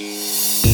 Bye.